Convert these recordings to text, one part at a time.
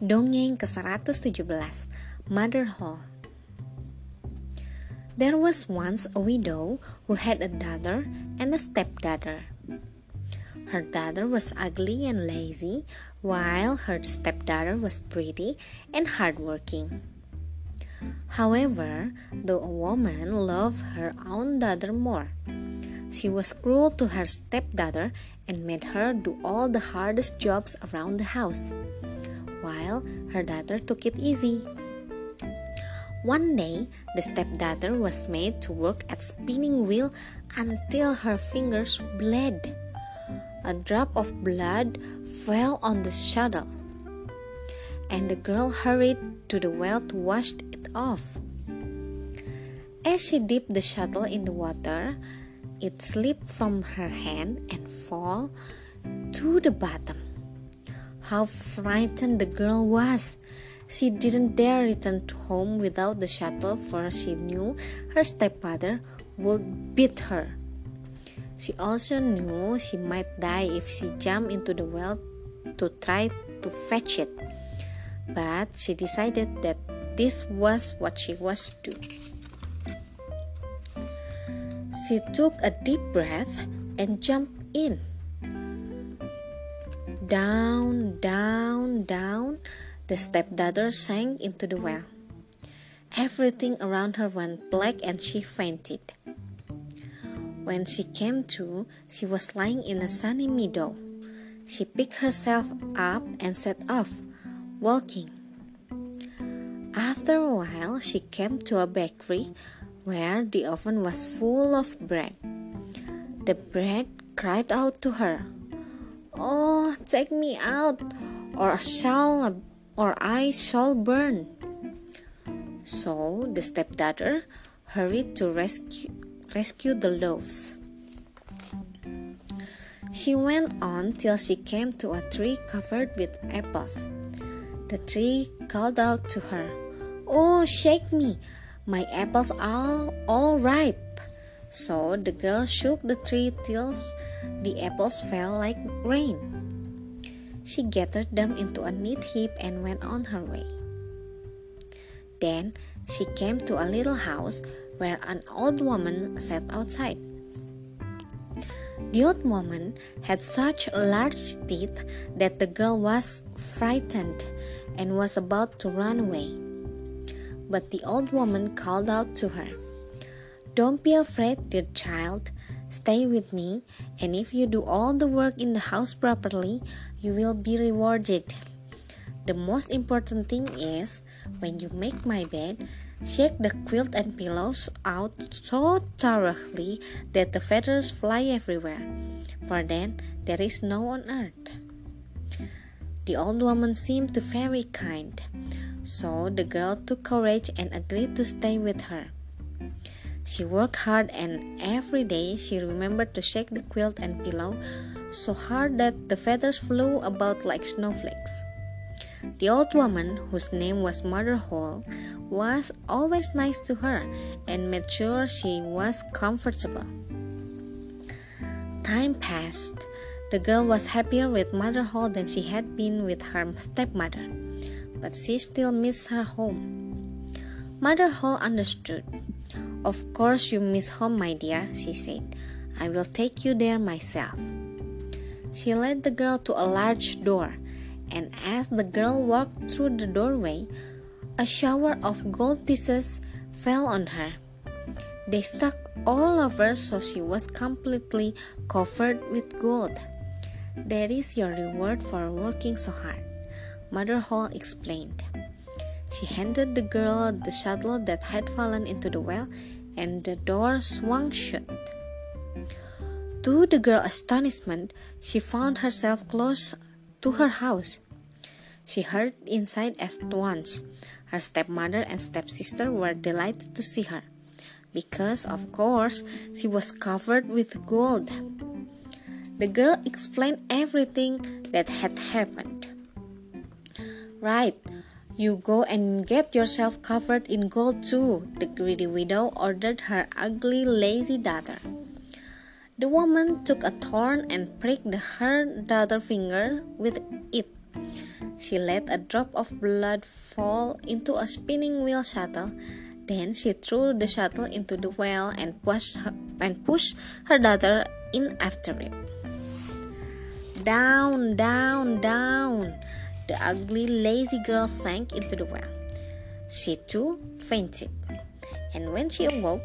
Dongeng ke-117 Mother Holle There was once a widow who had a daughter and a stepdaughter. Her daughter was ugly and lazy, while her stepdaughter was pretty and hardworking. However, though the woman loved her own daughter more. She was cruel to her stepdaughter and made her do all the hardest jobs around the house while her daughter took it easy. One day, the stepdaughter was made to work at spinning wheel until her fingers bled. A drop of blood fell on the shuttle, and the girl hurried to the well to wash it off. As she dipped the shuttle in the water, it slipped from her hand and fell to the bottom. How frightened the girl was! She didn't dare return to home without the shuttle, for she knew her stepfather would beat her. She also knew she might die if she jumped into the well to try to fetch it. But she decided that this was what she was to. She took a deep breath and jumped in. Down, down, down, the stepdaughter sank into the well. Everything around her went black and she fainted. When she came to, she was lying in a sunny meadow. She picked herself up and set off, walking. After a while, she came to a bakery where the oven was full of bread. The bread cried out to her, Oh, take me out, or shall or I shall burn. So the stepdaughter hurried to rescue rescue the loaves. She went on till she came to a tree covered with apples. The tree called out to her, Oh, shake me! My apples are all ripe. So the girl shook the tree till the apples fell like rain. She gathered them into a neat heap and went on her way. Then she came to a little house where an old woman sat outside. The old woman had such large teeth that the girl was frightened and was about to run away. But the old woman called out to her, don't be afraid, dear child. Stay with me, and if you do all the work in the house properly, you will be rewarded. The most important thing is when you make my bed, shake the quilt and pillows out so thoroughly that the feathers fly everywhere, for then there is no on earth. The old woman seemed very kind, so the girl took courage and agreed to stay with her. She worked hard and every day she remembered to shake the quilt and pillow so hard that the feathers flew about like snowflakes. The old woman, whose name was Mother Holle, was always nice to her and made sure she was comfortable. Time passed. The girl was happier with Mother Holle than she had been with her stepmother, but she still missed her home. Mother Holle understood. Of course, you miss home, my dear, she said. I will take you there myself. She led the girl to a large door, and as the girl walked through the doorway, a shower of gold pieces fell on her. They stuck all over, so she was completely covered with gold. That is your reward for working so hard, Mother Holle explained. She handed the girl the shuttle that had fallen into the well, and the door swung shut. To the girl's astonishment, she found herself close to her house. She hurried inside at once. Her stepmother and stepsister were delighted to see her, because, of course, she was covered with gold. The girl explained everything that had happened. Right, you go and get yourself covered in gold too, the greedy widow ordered her ugly, lazy daughter. The woman took a thorn and pricked her daughter's finger with it. She let a drop of blood fall into a spinning wheel shuttle. Then she threw the shuttle into the well and pushed her, and pushed her daughter in after it. Down, down, down. The ugly, lazy girl sank into the well. She too fainted. And when she awoke,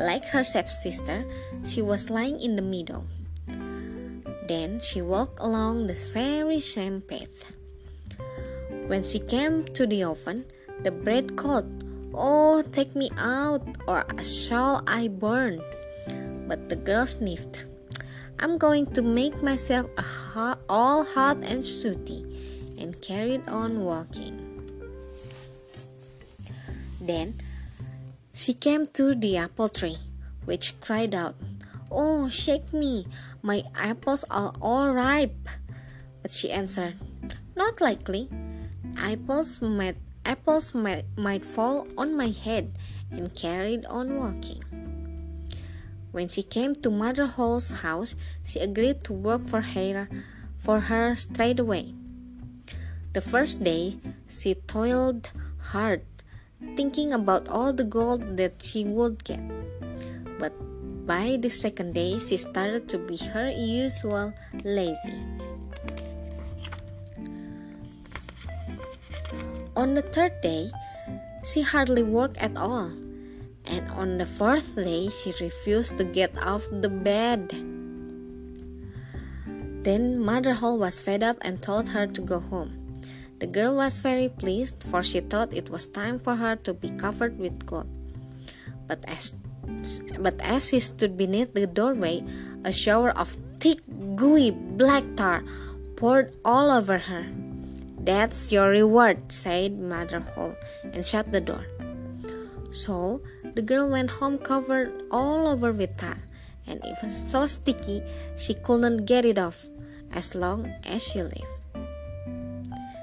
like her stepsister, she was lying in the meadow. Then she walked along the very same path. When she came to the oven, the bread called, Oh, take me out, or shall I burn? But the girl sniffed. I'm going to make myself hot, all hot and sooty, carried on walking. Then she came to the apple tree, which cried out, Oh, shake me, my apples are all ripe. But she answered, Not likely. Apples might apples might, might fall on my head and carried on walking. When she came to Mother Holle's house, she agreed to work for her for her straight away. The first day she toiled hard, thinking about all the gold that she would get. But by the second day she started to be her usual lazy. On the third day, she hardly worked at all, and on the fourth day, she refused to get off the bed. Then Mother Holle was fed up and told her to go home. The girl was very pleased, for she thought it was time for her to be covered with gold. But as but as she stood beneath the doorway, a shower of thick, gooey black tar poured all over her. That's your reward, said Mother Holle, and shut the door. So the girl went home covered all over with tar, and it was so sticky she couldn't get it off as long as she lived.